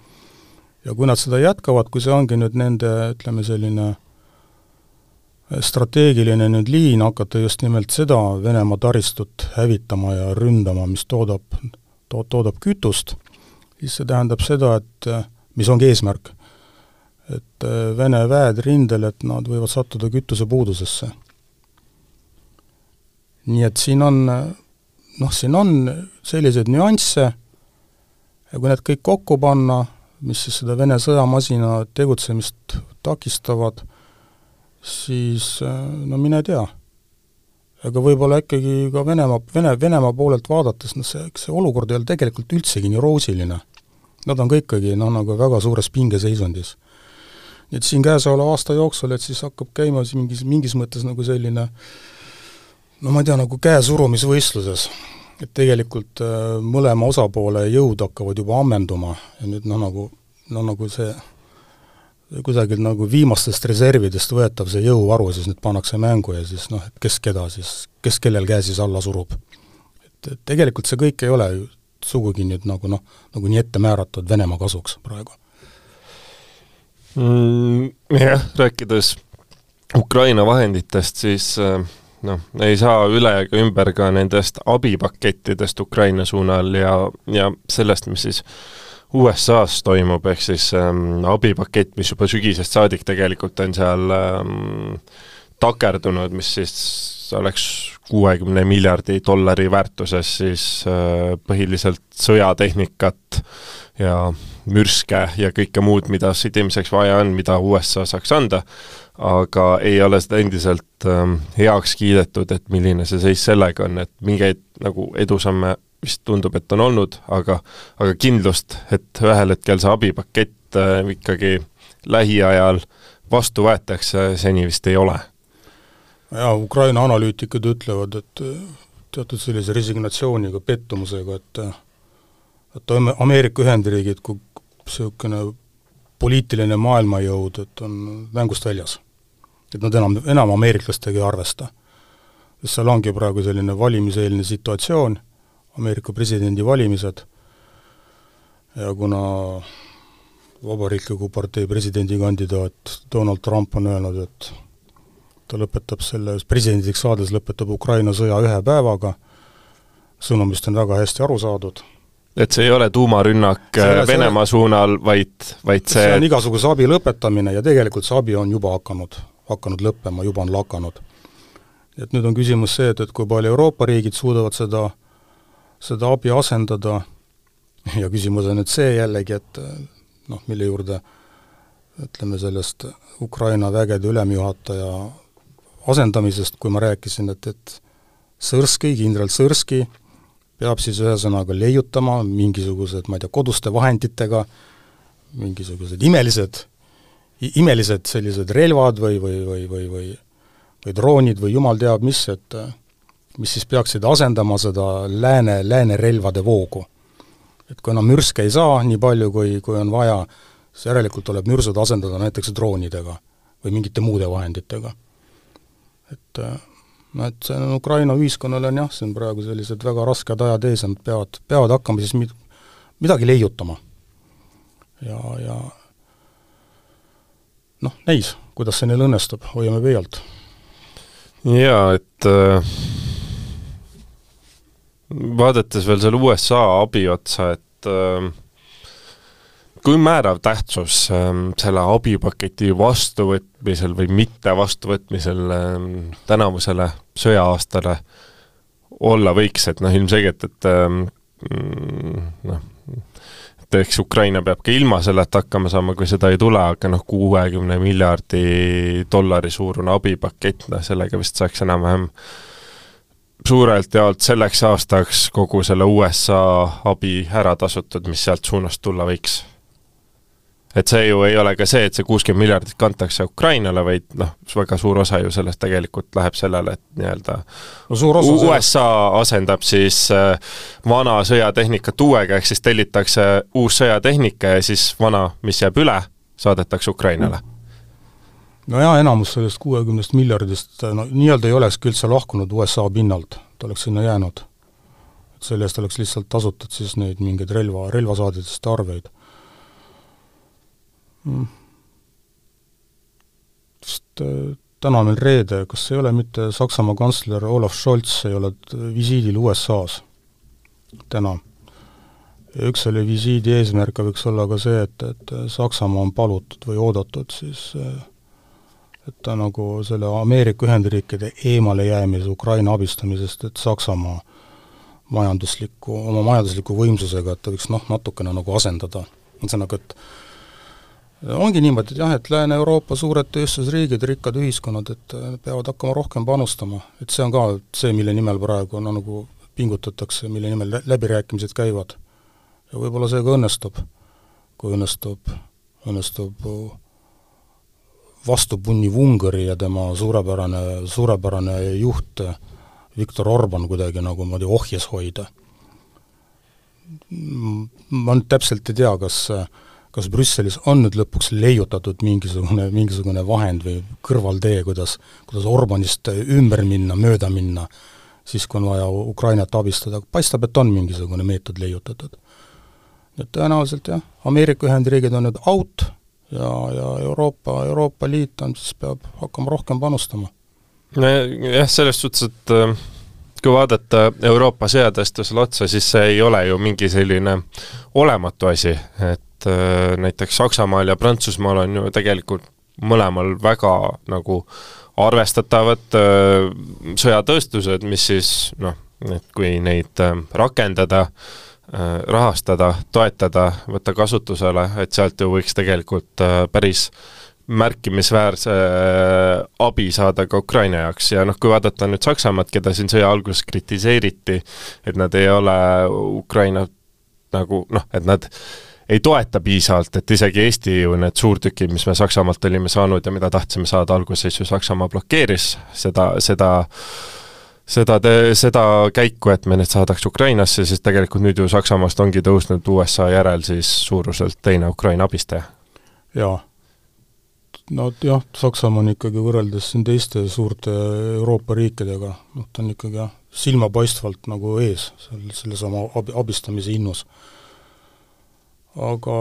ja kui nad seda jätkavad, kui see ongi nüüd nende, ütleme selline strateegiline nüüd liin hakata just nimelt seda Venemaa taristut hävitama ja ründama, mis toodab, to-, toodab kütust, siis see tähendab seda, et mis ongi eesmärk, et Vene väed rindel, et nad võivad sattuda kütusepuudusesse. Nii et siin on noh, siin on selliseid nüansse ja kui need kõik kokku panna, mis siis seda Vene sõjamasina tegutsemist takistavad, siis no mine tea. ega võib-olla ikkagi ka Venemaa, Vene, Venemaa poolelt vaadates, noh see, see olukord ei ole tegelikult üldsegi nii roosiline. Nad on ka ikkagi noh, nagu väga suures pingeseisundis. nii et siin käesoleva aasta jooksul, et siis hakkab käima siis mingis, mingis mõttes nagu selline no ma ei tea, nagu käesurumisvõistluses, et tegelikult äh, mõlema osapoole jõud hakkavad juba ammenduma ja nüüd noh, nagu, no nagu see kusagilt nagu viimastest reservidest võetav see jõuvaru siis nüüd pannakse mängu ja siis noh, et kes keda siis, kes kellel käe siis alla surub. et, et tegelikult see kõik ei ole ju sugugi nüüd nagu noh, nagu nii ette määratud Venemaa kasuks praegu mm,. Jah, rääkides Ukraina vahenditest, siis äh, noh, ei saa üle ega ümber ka nendest abipakettidest Ukraina suunal ja, ja sellest, mis siis USA-s toimub, ehk siis ähm, abipakett, mis juba sügisest saadik tegelikult on seal ähm, takerdunud, mis siis oleks kuuekümne miljardi dollari väärtuses siis äh, põhiliselt sõjatehnikat ja mürske ja kõike muud, mida sõdimiseks vaja on, mida USA saaks anda, aga ei ole seda endiselt ähm, heaks kiidetud, et milline see seis sellega on, et mingeid nagu edusamme vist tundub, et on olnud, aga aga kindlust, et ühel hetkel see abipakett äh, ikkagi lähiajal vastu võetakse, seni vist ei ole. jaa, Ukraina analüütikud ütlevad, et äh, teatud sellise resignatsiooniga, pettumusega, et äh, et Ameerika Ühendriigid kui niisugune poliitiline maailmajõud, et on mängust väljas. et nad enam, enam ameeriklastega ei arvesta. sest seal ongi praegu selline valimiseelne situatsioon Ameerika presidendivalimised ja kuna Vabariikliku partei presidendikandidaat Donald Trump on öelnud, et ta lõpetab selle, presidendiks saades lõpetab Ukraina sõja ühe päevaga, sõnumist on väga hästi aru saadud. Et see ei ole tuumarünnak see, Venemaa suunal, vaid, vaid see see on igasuguse abi lõpetamine ja tegelikult see abi on juba hakanud, hakanud lõppema, juba on lakanud. et nüüd on küsimus see, et, et kui palju Euroopa riigid suudavad seda äh, seda abi asendada ja küsimus on nüüd see jällegi, et noh, mille juurde ütleme sellest Ukraina vägede ülemjuhataja asendamisest, kui ma rääkisin, et, et Sõrski, kindral Sõrski peab siis ühesõnaga leiutama mingisugused, ma ei tea, koduste vahenditega, mingisugused imelised, imelised sellised relvad või, või, või, või, või või droonid või jumal teab mis, et mis siis peaksid asendama seda lääne, lääne relvade voogu. et kui enam mürske ei saa nii palju, kui, kui on vaja, siis järelikult tuleb mürsud asendada näiteks droonidega või mingite muude vahenditega. et noh, et see on Ukraina ühiskonnale on jah, see on praegu sellised väga rasked ajad ees nad peavad, peavad hakkama siis mid-, midagi leiutama. ja, ja noh, näis, kuidas see neil õnnestub, hoiame pöialt. jaa, et äh vaadates veel selle USA abi otsa, et äh, kui määrav tähtsus äh, selle abipaketi vastuvõtmisel või mitte vastuvõtmisel äh, tänavusele sõja-aastale olla võiks, et noh, ilmselgelt, et äh, noh, et eks Ukraina peab ka ilma selleta hakkama saama, kui seda ei tule, aga noh, kuuekümne miljardi dollari suurune abipakett, noh sellega vist saaks enam-vähem äh, suurelt jaolt selleks aastaks kogu selle USA abi ära tasutud, mis sealt suunast tulla võiks? Et see ju ei ole ka see, et see kuuskümmend miljardit kantakse Ukrainale, vaid noh, väga suur osa ju sellest tegelikult läheb sellele, et nii-öelda no USA sellest... asendab siis äh, vana sõjatehnikat uuega, ehk siis tellitakse uus sõjatehnika ja siis vana, mis jääb üle, saadetakse Ukrainale no jaa, enamus sellest kuuekümnest miljardist no nii-öelda ei olekski üldse lahkunud USA pinnalt, ta oleks sinna jäänud. selle eest oleks lihtsalt tasutud siis neid mingeid relva, relvasaadetiste arveid. Sest äh, täna on meil reede, kas ei ole mitte Saksamaa kantsler Olav Scholz ei ole visiidil USA-s täna? üks selle visiidi eesmärke võiks olla ka see, et, et Saksamaa on palutud või oodatud siis äh, et ta nagu selle Ameerika Ühendriikide eemalejäämise Ukraina abistamisest, et Saksamaa majandusliku, oma majandusliku võimsusega, et ta võiks noh, natukene nagu asendada. ühesõnaga, et ongi niimoodi, et jah, et Lääne-Euroopa suured tööstusriigid, rikkad ühiskonnad, et äh, peavad hakkama rohkem panustama, et see on ka see, mille nimel praegu no nagu pingutatakse, mille nimel läbirääkimised käivad. ja võib-olla see ka õnnestub, kui õnnestub, õnnestub vastu punniv Ungari ja tema suurepärane, suurepärane juht Viktor Orban kuidagi nagu niimoodi ohjes hoida. ma nüüd täpselt ei tea, kas äh, kas Brüsselis on nüüd lõpuks leiutatud mingisugune, mingisugune vahend või kõrvaltee, kuidas, kuidas Orbanist ümber minna, mööda minna, siis kui on vaja Ukrainat abistada, paistab, et on mingisugune meetod leiutatud. et tõenäoliselt jah, Ameerika Ühendriigid on nüüd out ja, ja Euroopa, Euroopa Liit on siis, peab hakkama rohkem panustama. nojah, selles suhtes, et äh, kui vaadata Euroopa sõjatõstusele otsa, siis see ei ole ju mingi selline olematu asi, et et äh, näiteks Saksamaal ja Prantsusmaal on ju tegelikult mõlemal väga nagu arvestatavad äh, sõjatööstused, mis siis noh, et kui neid äh, rakendada, rahastada, toetada, võtta kasutusele, et sealt ju võiks tegelikult päris märkimisväärse abi saada ka Ukraina jaoks. Ja noh, kui vaadata nüüd Saksamaad, keda siin sõja alguses kritiseeriti, et nad ei ole Ukrainat nagu noh, et nad äh, ei toeta piisavalt, et isegi Eesti ju need suurtükid, mis me Saksamaalt olime saanud ja mida tahtsime saada alguses ju Saksamaa blokeeris seda, seda seda te-, seda käiku, et me need saadaks Ukrainasse, siis tegelikult nüüd ju Saksamaast ongi tõusnud USA järel siis suuruselt teine Ukraina abistaja. jaa. no jah, Saksamaa on ikkagi võrreldes siin teiste suurte Euroopa riikidega, noh ta on ikkagi jah, silmapaistvalt nagu ees sel-, selles oma abi, abistamise innus aga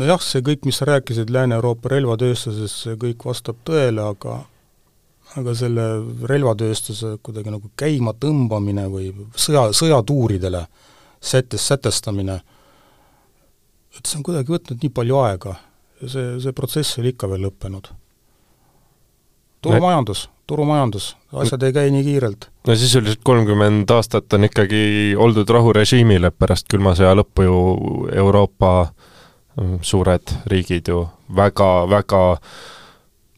nojah, see kõik, mis sa rääkisid Lääne-Euroopa relvatööstusest, see kõik vastab tõele, aga aga selle relvatööstuse kuidagi nagu käima tõmbamine või sõja, sõjatuuridele sätes, sätestamine, et see on kuidagi võtnud nii palju aega ja see, see protsess ei ole ikka veel lõppenud. Turumajandus, turumajandus, asjad ei käi nii kiirelt. no sisuliselt kolmkümmend aastat on ikkagi oldud rahurežiimil, et pärast külma sõja lõppu ju Euroopa mm, suured riigid ju väga, väga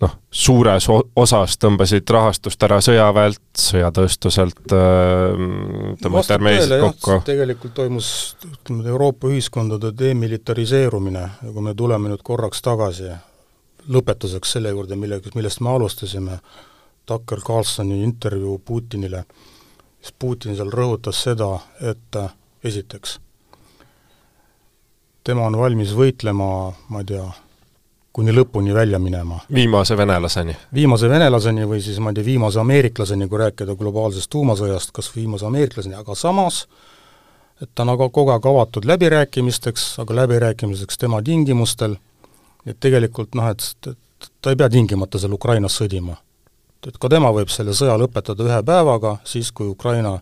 noh, suures osas tõmbasid rahastust ära sõjaväelt, sõjatööstuselt, mm, tõmmati armeesid kokku. tegelikult toimus ütleme, Euroopa ühiskondade demilitariseerumine ja kui me tuleme nüüd korraks tagasi lõpetuseks selle juurde, millega, millest me alustasime, Tucker Carlsoni intervjuu Putinile, siis Putin seal rõhutas seda, et äh, esiteks, tema on valmis võitlema, ma ei tea, kuni lõpuni välja minema. viimase venelaseni? viimase venelaseni või siis ma ei tea, viimase ameeriklaseni, kui rääkida globaalsest tuumasõjast, kas viimase ameeriklaseni, aga samas et ta on aga kogu aeg avatud läbirääkimisteks, aga läbirääkimiseks tema tingimustel, et tegelikult noh, et, et ta ei pea tingimata seal Ukrainas sõdima et ka tema võib selle sõja lõpetada ühe päevaga, siis kui Ukraina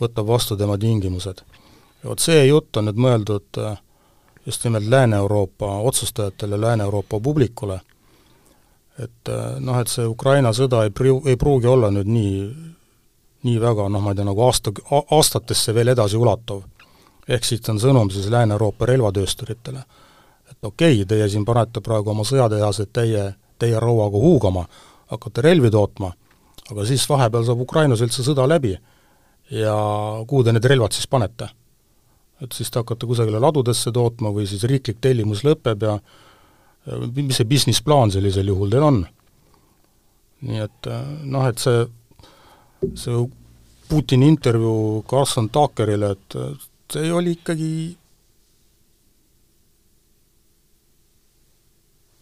võtab vastu tema tingimused. ja vot see jutt on nüüd mõeldud äh, just nimelt Lääne-Euroopa otsustajatele, Lääne-Euroopa publikule, et äh, noh, et see Ukraina sõda ei pru-, ei pruugi olla nüüd nii, nii väga noh, ma ei tea, nagu aasta, aastatesse veel edasiulatuv. ehk siit on sõnum siis Lääne-Euroopa relvatöösturitele, et okei okay,, teie siin panete praegu oma sõjatehased täie, täie rauaga huugama, hakkate relvi tootma, aga siis vahepeal saab Ukrainas üldse sõda läbi ja kuhu te need relvad siis panete? et siis te hakkate kusagile ladudesse tootma või siis riiklik tellimus lõpeb ja mis see business plaan sellisel juhul teil on? nii et noh, et see, see Putini intervjuu Carson Tuckerile, et see oli ikkagi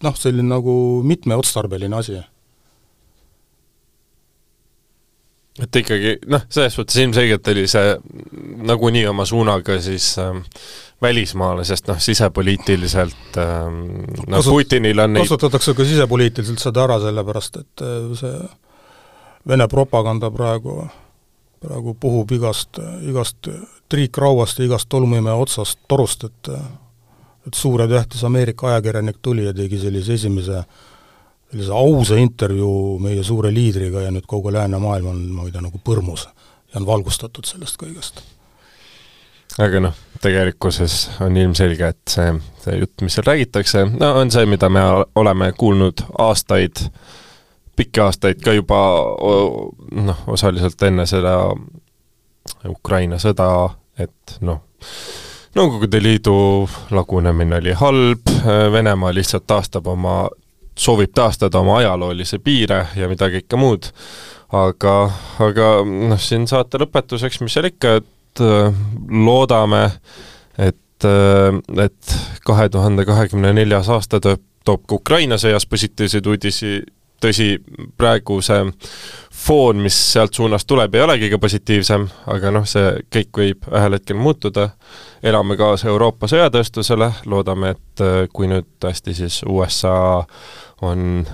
noh, selline nagu mitmeotstarbeline asi. et ikkagi noh, selles suhtes ilmselgelt oli see nagunii oma suunaga siis äh, välismaale, sest noh, sisepoliitiliselt äh, noh Putinil on neid kasutatakse ka sisepoliitiliselt seda ära, sellepärast et äh, see Vene propaganda praegu, praegu puhub igast, igast triikrauast ja igast tolmuimeja otsast torust, et äh, et suur ja tähtis Ameerika ajakirjanik tuli ja tegi sellise esimese sellise ausa intervjuu meie suure liidriga ja nüüd kogu läänemaailm on, ma ei tea, nagu põrmus ja on valgustatud sellest kõigest. aga noh, tegelikkuses on ilmselge, et see, see jutt, mis seal räägitakse, no on see, mida me oleme kuulnud aastaid, pikki aastaid ka juba noh, osaliselt enne seda Ukraina sõda, et noh, Nõukogude Liidu lagunemine oli halb, Venemaa lihtsalt taastab oma, soovib taastada oma ajaloolisi piire ja midagi ikka muud, aga, aga noh, siin saate lõpetuseks, mis seal ikka, et äh, loodame, et, äh, et kahe tuhande kahekümne neljas aasta toob, toob ka Ukraina sõjas positiivseid uudisi, tõsi, praegu see foon, mis sealt suunast tuleb, ei olegi kõige positiivsem, aga noh, see kõik võib ühel hetkel muutuda, elame kaasa Euroopa sõjatööstusele, loodame, et äh, kui nüüd tõesti siis USA on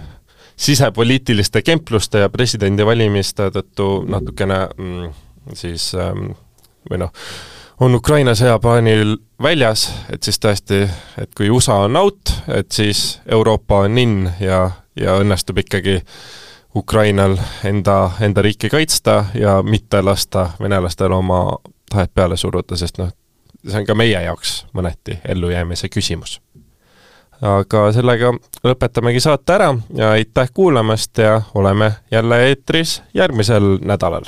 sisepoliitiliste kempluste ja presidendivalimiste tõttu natukene mm, siis ähm, või noh, on Ukraina sõjaplaanil väljas, et siis tõesti, et kui USA on out, et siis Euroopa on in ja ja õnnestub ikkagi Ukrainal enda, enda riiki kaitsta ja mitte lasta venelastel oma tahet peale suruda, sest noh, see on ka meie jaoks mõneti ellujäämise küsimus. aga sellega lõpetamegi saate ära ja aitäh kuulamast ja oleme jälle eetris järgmisel nädalal